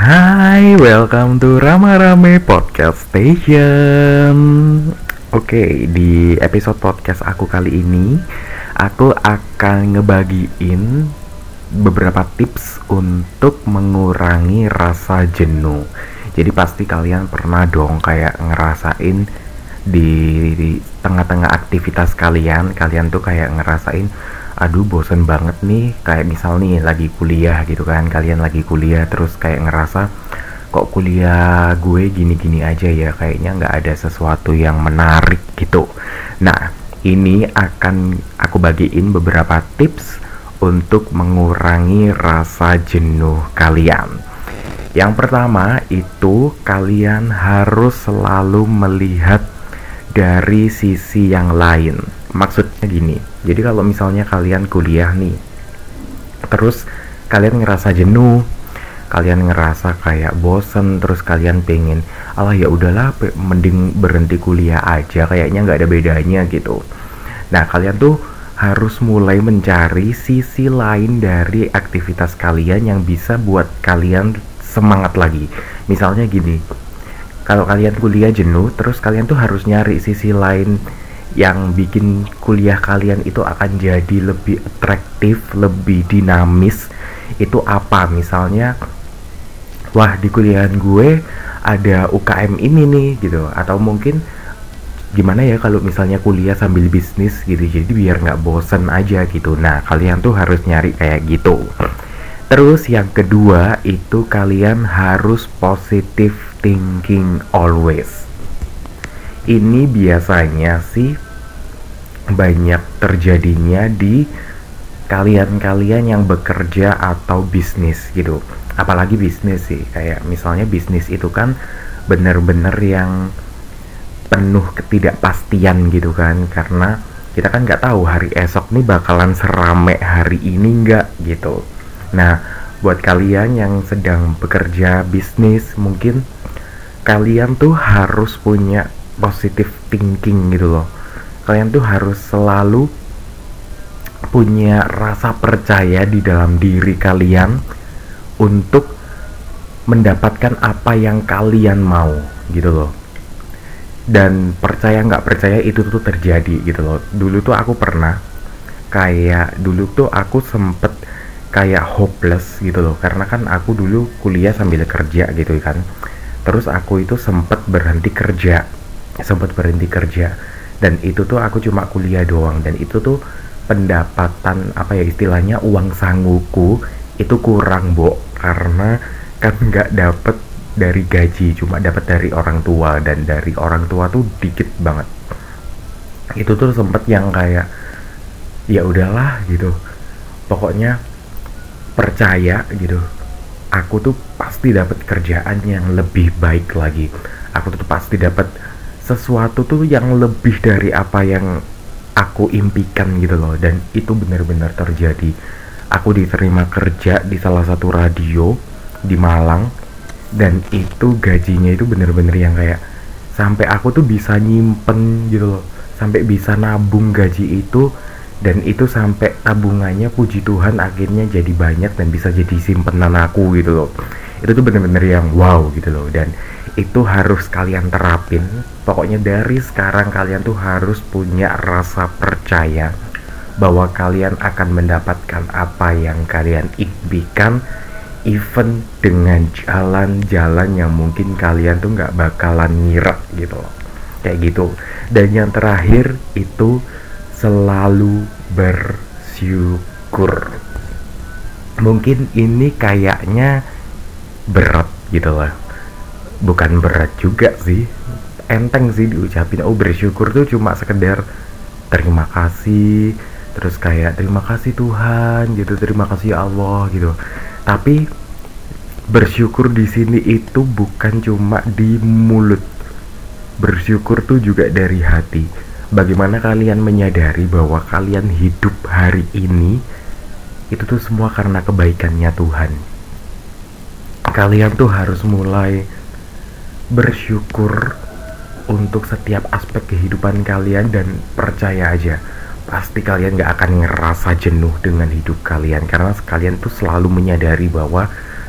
Hai, welcome to Rama Rame Podcast Station. Oke, di episode podcast aku kali ini, aku akan ngebagiin beberapa tips untuk mengurangi rasa jenuh. Jadi pasti kalian pernah dong kayak ngerasain di tengah-tengah aktivitas kalian, kalian tuh kayak ngerasain aduh bosen banget nih kayak misal nih lagi kuliah gitu kan. Kalian lagi kuliah terus kayak ngerasa kok kuliah gue gini-gini aja ya kayaknya nggak ada sesuatu yang menarik gitu. Nah ini akan aku bagiin beberapa tips untuk mengurangi rasa jenuh kalian. Yang pertama itu kalian harus selalu melihat dari sisi yang lain maksudnya gini jadi kalau misalnya kalian kuliah nih terus kalian ngerasa jenuh kalian ngerasa kayak bosen terus kalian pengen Allah ya udahlah mending berhenti kuliah aja kayaknya nggak ada bedanya gitu. Nah kalian tuh harus mulai mencari sisi lain dari aktivitas kalian yang bisa buat kalian semangat lagi. Misalnya gini kalau kalian kuliah jenuh terus kalian tuh harus nyari sisi lain yang bikin kuliah kalian itu akan jadi lebih atraktif, lebih dinamis itu apa? Misalnya wah di kuliahan gue ada UKM ini nih gitu. Atau mungkin gimana ya kalau misalnya kuliah sambil bisnis gitu. Jadi biar nggak bosen aja gitu. Nah kalian tuh harus nyari kayak gitu. Terus yang kedua itu kalian harus positive thinking always ini biasanya sih banyak terjadinya di kalian-kalian yang bekerja atau bisnis gitu. Apalagi bisnis sih kayak misalnya bisnis itu kan bener-bener yang penuh ketidakpastian gitu kan. Karena kita kan nggak tahu hari esok nih bakalan serame hari ini nggak gitu. Nah buat kalian yang sedang bekerja bisnis mungkin kalian tuh harus punya positive thinking gitu loh. Kalian tuh harus selalu punya rasa percaya di dalam diri kalian untuk mendapatkan apa yang kalian mau gitu loh. Dan percaya nggak percaya itu tuh terjadi gitu loh. Dulu tuh aku pernah kayak dulu tuh aku sempet kayak hopeless gitu loh. Karena kan aku dulu kuliah sambil kerja gitu kan. Terus aku itu sempet berhenti kerja sempat berhenti kerja. Dan itu tuh aku cuma kuliah doang. Dan itu tuh pendapatan apa ya istilahnya uang sanguku itu kurang bo. Karena kan nggak dapet dari gaji cuma dapat dari orang tua. Dan dari orang tua tuh dikit banget. Itu tuh sempet yang kayak ya udahlah gitu. Pokoknya percaya gitu aku tuh pasti dapat kerjaan yang lebih baik lagi. Aku tuh pasti dapat sesuatu tuh yang lebih dari apa yang aku impikan gitu loh. Dan itu benar-benar terjadi. Aku diterima kerja di salah satu radio di Malang dan itu gajinya itu bener-bener yang kayak sampai aku tuh bisa nyimpen gitu loh. Sampai bisa nabung gaji itu dan itu sampai tabungannya puji Tuhan akhirnya jadi banyak dan bisa jadi simpenan aku gitu loh. Itu tuh bener-bener yang wow gitu loh. Dan itu harus kalian terapin. Pokoknya dari sekarang kalian tuh harus punya rasa percaya bahwa kalian akan mendapatkan apa yang kalian impikan even dengan jalan-jalan yang mungkin kalian tuh nggak bakalan ngira gitu loh. Kayak gitu. Dan yang terakhir itu selalu bersyukur. Mungkin ini kayaknya berat gitu loh bukan berat juga sih. Enteng sih diucapin. Oh bersyukur tuh cuma sekedar terima kasih terus kayak terima kasih Tuhan gitu terima kasih Allah gitu. Tapi bersyukur di sini itu bukan cuma di mulut. Bersyukur tuh juga dari hati. Bagaimana kalian menyadari bahwa kalian hidup hari ini itu tuh semua karena kebaikannya Tuhan. Kalian tuh harus mulai bersyukur untuk setiap aspek kehidupan kalian dan percaya aja pasti kalian gak akan ngerasa jenuh dengan hidup kalian. Karena kalian tuh selalu menyadari bahwa